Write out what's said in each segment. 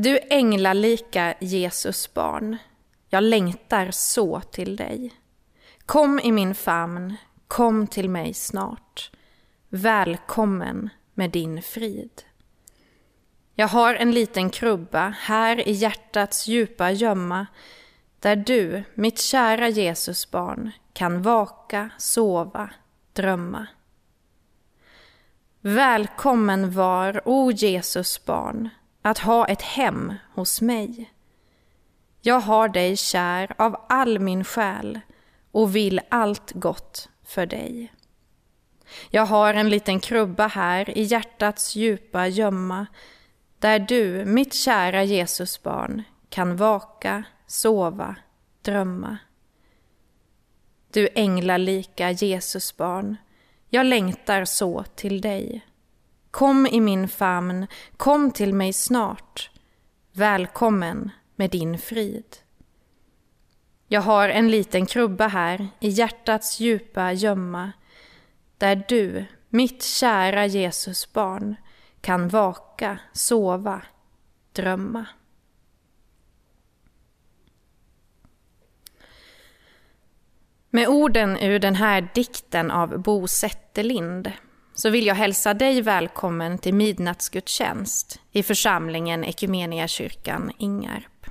Du änglalika Jesus barn, jag längtar så till dig. Kom i min famn, kom till mig snart. Välkommen med din frid. Jag har en liten krubba här i hjärtats djupa gömma där du, mitt kära Jesusbarn, kan vaka, sova, drömma. Välkommen var, o Jesus barn, att ha ett hem hos mig. Jag har dig kär av all min själ och vill allt gott för dig. Jag har en liten krubba här i hjärtats djupa gömma där du, mitt kära Jesusbarn, kan vaka, sova, drömma. Du änglalika Jesusbarn, jag längtar så till dig. Kom i min famn, kom till mig snart. Välkommen med din frid. Jag har en liten krubba här i hjärtats djupa gömma där du, mitt kära Jesusbarn, kan vaka, sova, drömma. Med orden ur den här dikten av Bo Zetterlind så vill jag hälsa dig välkommen till midnattsgudstjänst i församlingen Ekumeniakyrkan Ingarp.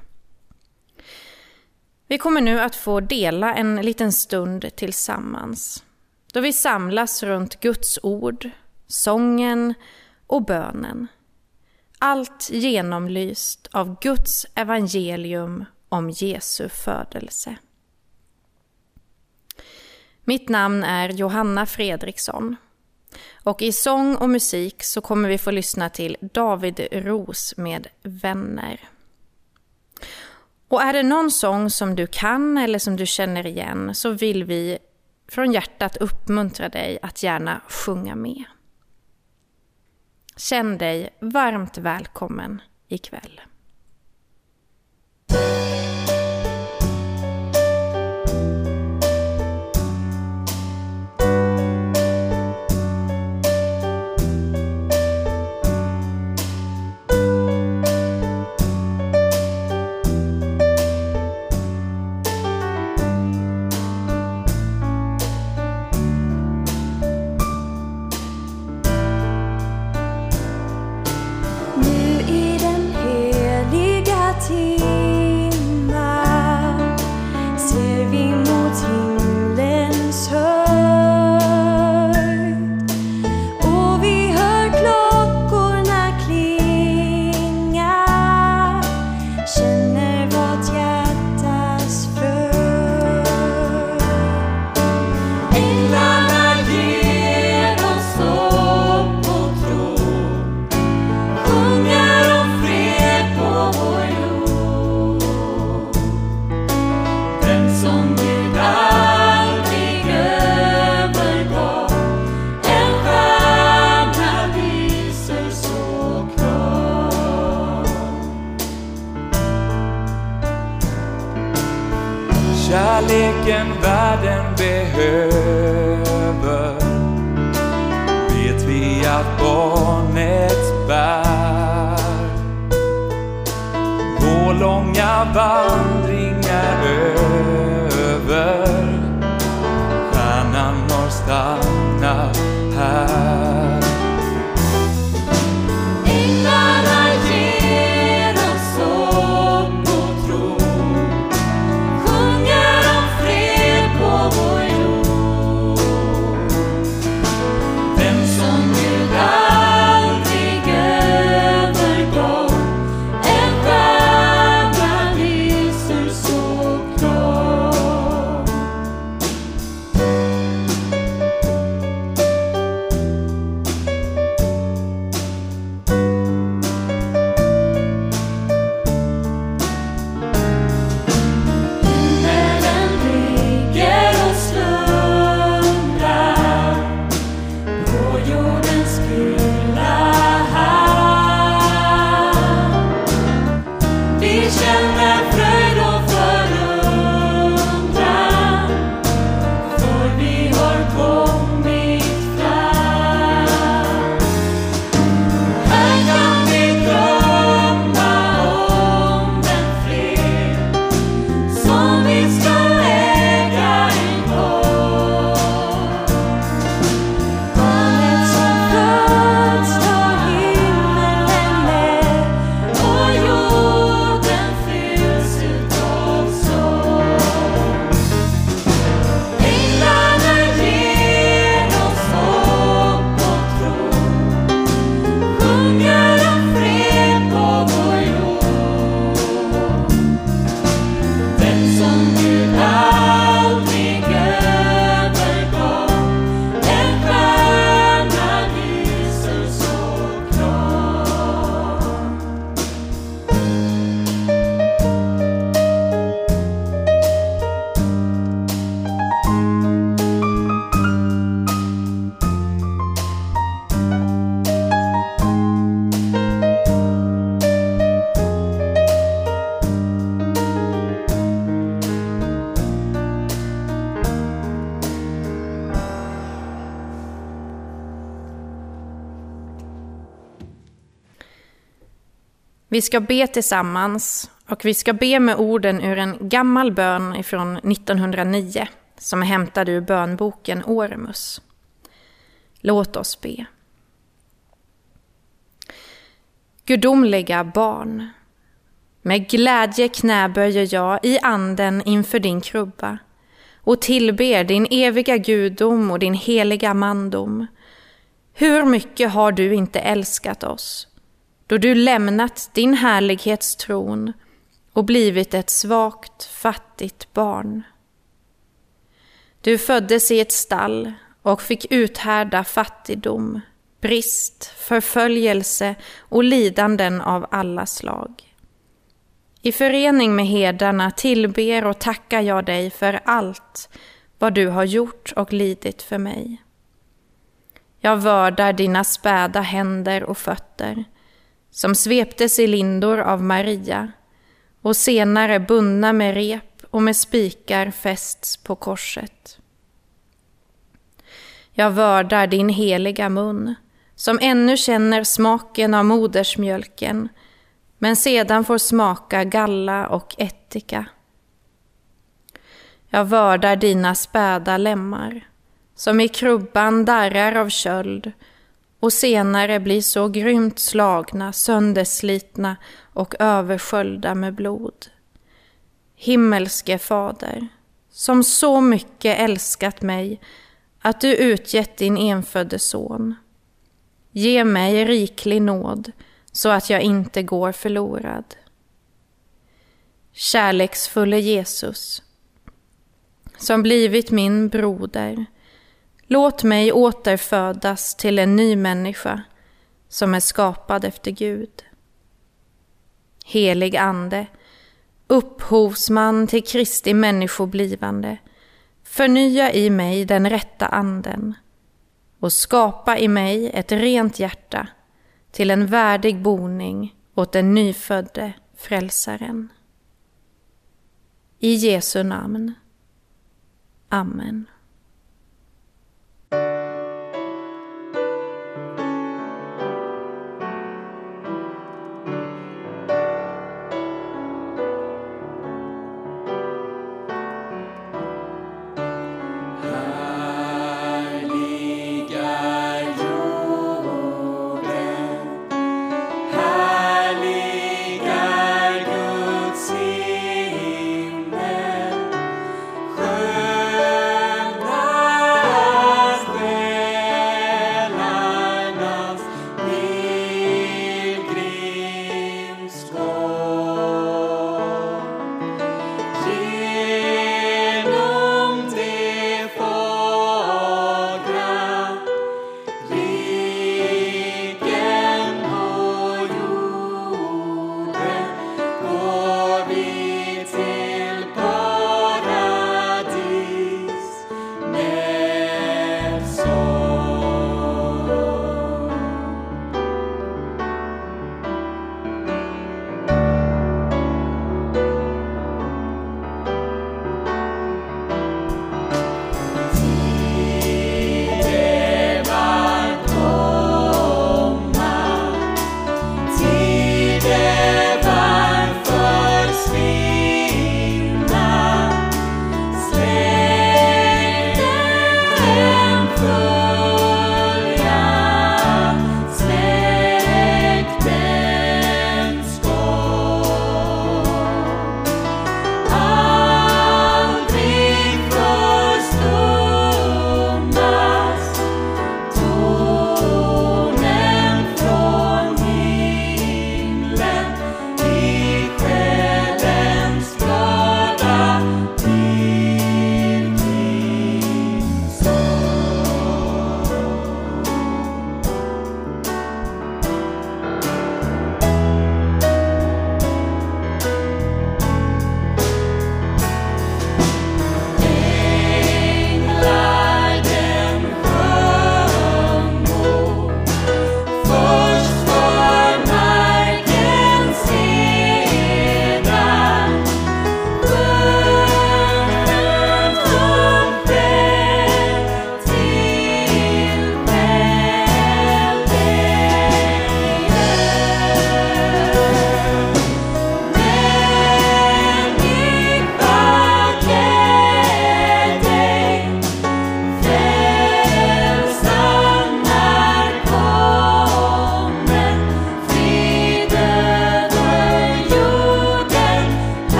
Vi kommer nu att få dela en liten stund tillsammans då vi samlas runt Guds ord, sången och bönen. Allt genomlyst av Guds evangelium om Jesu födelse. Mitt namn är Johanna Fredriksson och i sång och musik så kommer vi få lyssna till David Ros med Vänner. Och är det någon sång som du kan eller som du känner igen så vill vi från hjärtat uppmuntra dig att gärna sjunga med. Känn dig varmt välkommen ikväll. Vi ska be tillsammans och vi ska be med orden ur en gammal bön ifrån 1909 som är hämtad ur bönboken Oremus. Låt oss be. Gudomliga barn. Med glädje knäböjer jag i anden inför din krubba och tillber din eviga gudom och din heliga mandom. Hur mycket har du inte älskat oss, då du lämnat din härlighetstron och blivit ett svagt, fattigt barn. Du föddes i ett stall och fick uthärda fattigdom, brist, förföljelse och lidanden av alla slag. I förening med hedarna tillber och tackar jag dig för allt vad du har gjort och lidit för mig. Jag vördar dina späda händer och fötter, som sveptes i lindor av Maria och senare bundna med rep och med spikar fästs på korset. Jag vördar din heliga mun, som ännu känner smaken av modersmjölken, men sedan får smaka galla och ättika. Jag vördar dina späda lemmar, som i krubban darrar av köld och senare blir så grymt slagna, sönderslitna och översköljda med blod. Himmelske Fader, som så mycket älskat mig att du utgett din enfödde son. Ge mig riklig nåd så att jag inte går förlorad. Kärleksfulle Jesus, som blivit min broder, låt mig återfödas till en ny människa som är skapad efter Gud. Helig Ande, upphovsman till Kristi människoblivande, förnya i mig den rätta anden och skapa i mig ett rent hjärta till en värdig boning åt den nyfödde frälsaren. I Jesu namn. Amen.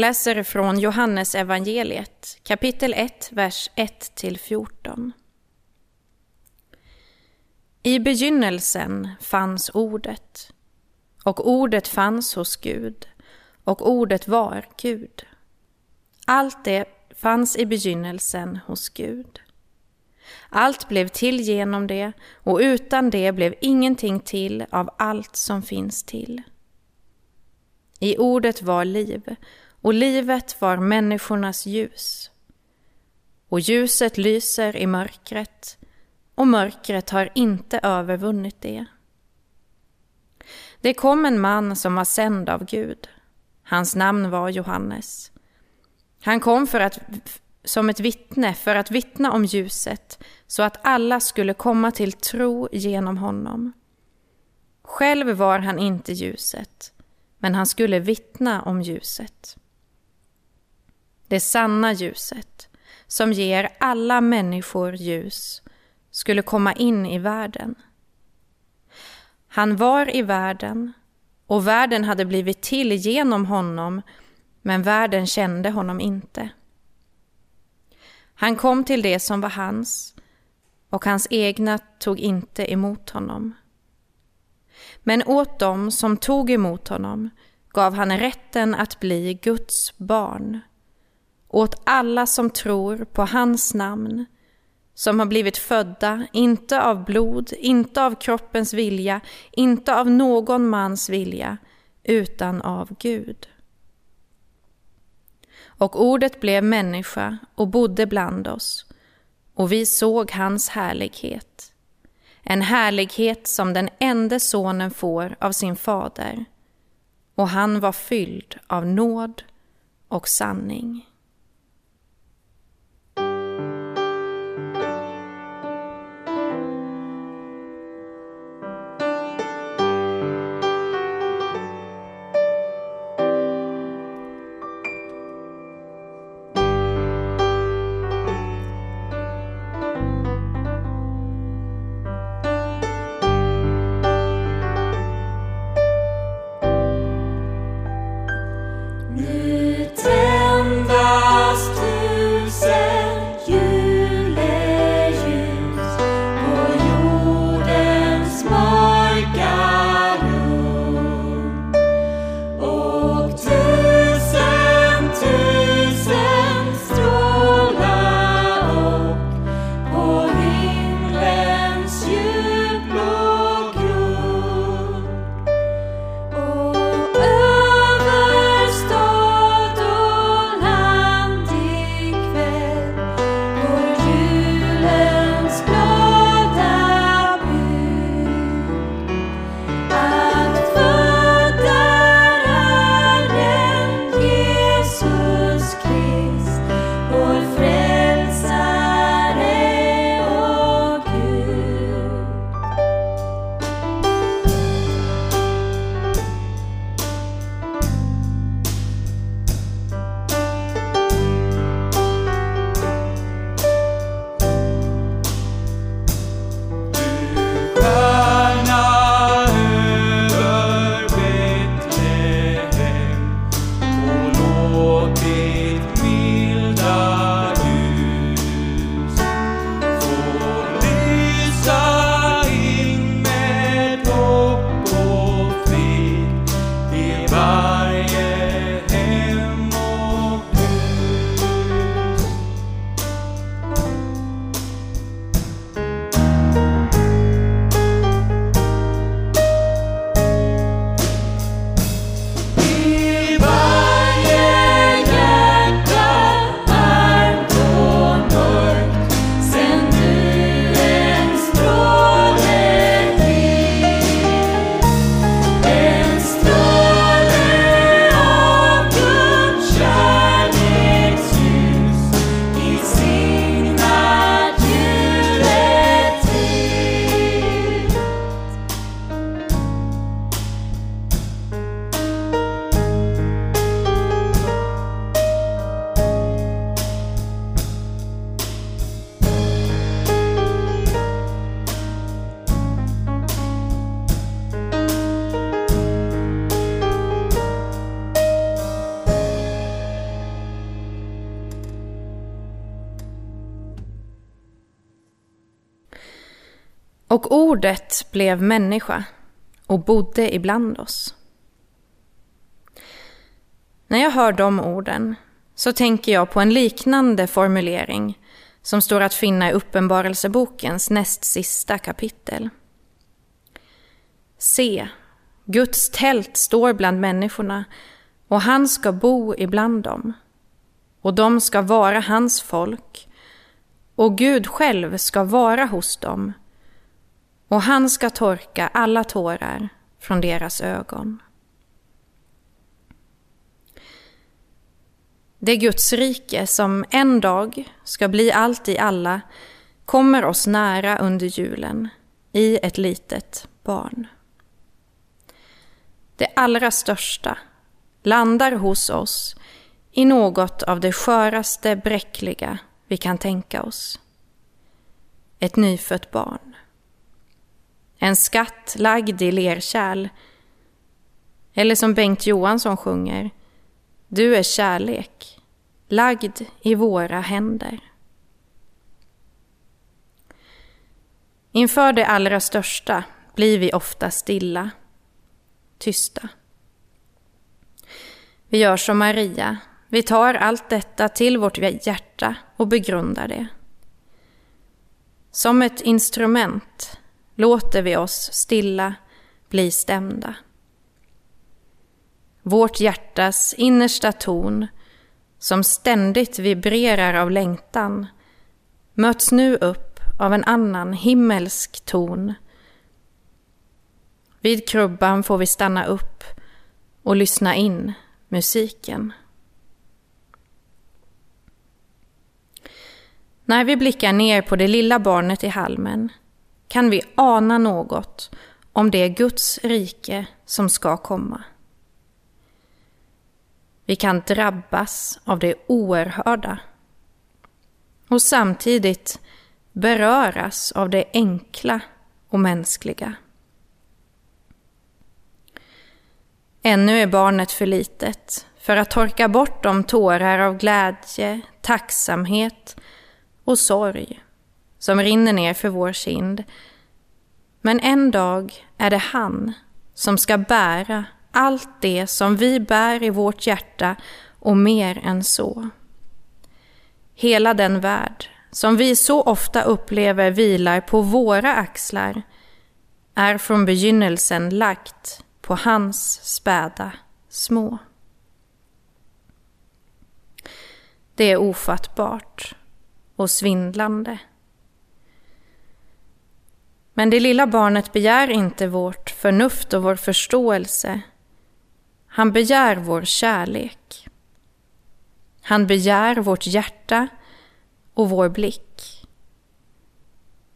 Jag läser från Johannes evangeliet, kapitel 1, vers 1-14. I begynnelsen fanns Ordet, och Ordet fanns hos Gud, och Ordet var Gud. Allt det fanns i begynnelsen hos Gud. Allt blev till genom det, och utan det blev ingenting till av allt som finns till. I Ordet var liv, och livet var människornas ljus. Och ljuset lyser i mörkret, och mörkret har inte övervunnit det. Det kom en man som var sänd av Gud. Hans namn var Johannes. Han kom för att, som ett vittne för att vittna om ljuset så att alla skulle komma till tro genom honom. Själv var han inte ljuset, men han skulle vittna om ljuset. Det sanna ljuset, som ger alla människor ljus, skulle komma in i världen. Han var i världen och världen hade blivit till genom honom, men världen kände honom inte. Han kom till det som var hans och hans egna tog inte emot honom. Men åt dem som tog emot honom gav han rätten att bli Guds barn, åt alla som tror på hans namn, som har blivit födda, inte av blod, inte av kroppens vilja, inte av någon mans vilja, utan av Gud. Och ordet blev människa och bodde bland oss, och vi såg hans härlighet. En härlighet som den enda sonen får av sin fader, och han var fylld av nåd och sanning. Ordet blev människa och bodde ibland oss. När jag hör de orden så tänker jag på en liknande formulering som står att finna i Uppenbarelsebokens näst sista kapitel. Se, Guds tält står bland människorna och han ska bo ibland dem. Och de ska vara hans folk och Gud själv ska vara hos dem och han ska torka alla tårar från deras ögon. Det Guds rike som en dag ska bli allt i alla kommer oss nära under julen i ett litet barn. Det allra största landar hos oss i något av det sköraste bräckliga vi kan tänka oss. Ett nyfött barn. En skatt lagd i lerkärl. Eller som Bengt Johansson sjunger, du är kärlek, lagd i våra händer. Inför det allra största blir vi ofta stilla, tysta. Vi gör som Maria, vi tar allt detta till vårt hjärta och begrundar det. Som ett instrument låter vi oss stilla bli stämda. Vårt hjärtas innersta ton, som ständigt vibrerar av längtan, möts nu upp av en annan himmelsk ton. Vid krubban får vi stanna upp och lyssna in musiken. När vi blickar ner på det lilla barnet i halmen kan vi ana något om det Guds rike som ska komma. Vi kan drabbas av det oerhörda och samtidigt beröras av det enkla och mänskliga. Ännu är barnet för litet för att torka bort de tårar av glädje, tacksamhet och sorg som rinner ner för vår kind. Men en dag är det han som ska bära allt det som vi bär i vårt hjärta och mer än så. Hela den värld som vi så ofta upplever vilar på våra axlar är från begynnelsen lagt på hans späda små. Det är ofattbart och svindlande. Men det lilla barnet begär inte vårt förnuft och vår förståelse. Han begär vår kärlek. Han begär vårt hjärta och vår blick.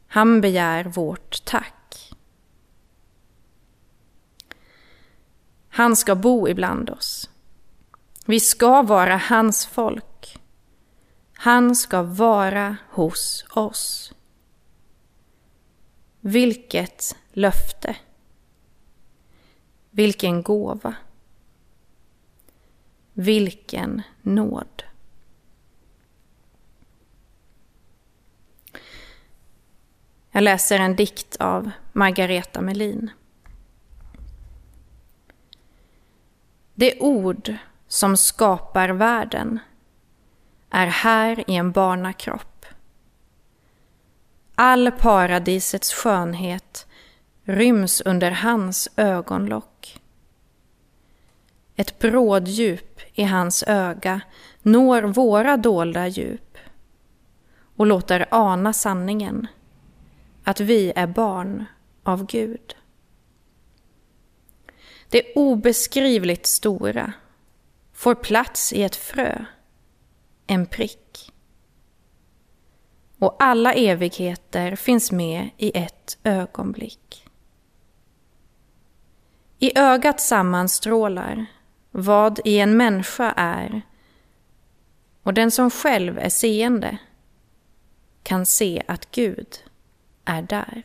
Han begär vårt tack. Han ska bo ibland oss. Vi ska vara hans folk. Han ska vara hos oss. Vilket löfte. Vilken gåva. Vilken nåd. Jag läser en dikt av Margareta Melin. Det ord som skapar världen är här i en barnakropp. All paradisets skönhet ryms under hans ögonlock. Ett bråddjup i hans öga når våra dolda djup och låter ana sanningen att vi är barn av Gud. Det obeskrivligt stora får plats i ett frö en prick. Och alla evigheter finns med i ett ögonblick. I ögat sammanstrålar vad i en människa är och den som själv är seende kan se att Gud är där.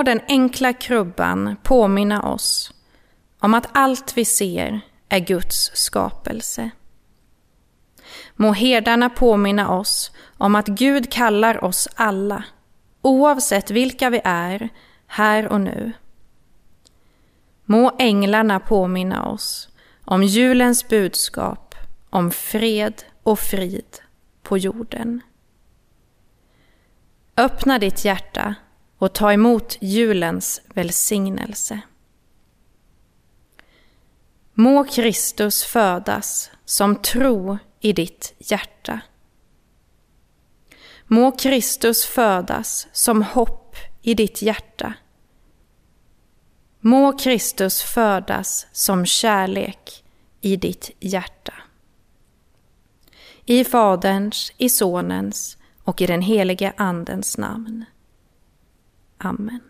Må den enkla krubban påminna oss om att allt vi ser är Guds skapelse. Må herdarna påminna oss om att Gud kallar oss alla, oavsett vilka vi är, här och nu. Må änglarna påminna oss om julens budskap om fred och frid på jorden. Öppna ditt hjärta och ta emot julens välsignelse. Må Kristus födas som tro i ditt hjärta. Må Kristus födas som hopp i ditt hjärta. Må Kristus födas som kärlek i ditt hjärta. I Faderns, i Sonens och i den helige Andens namn. Amen.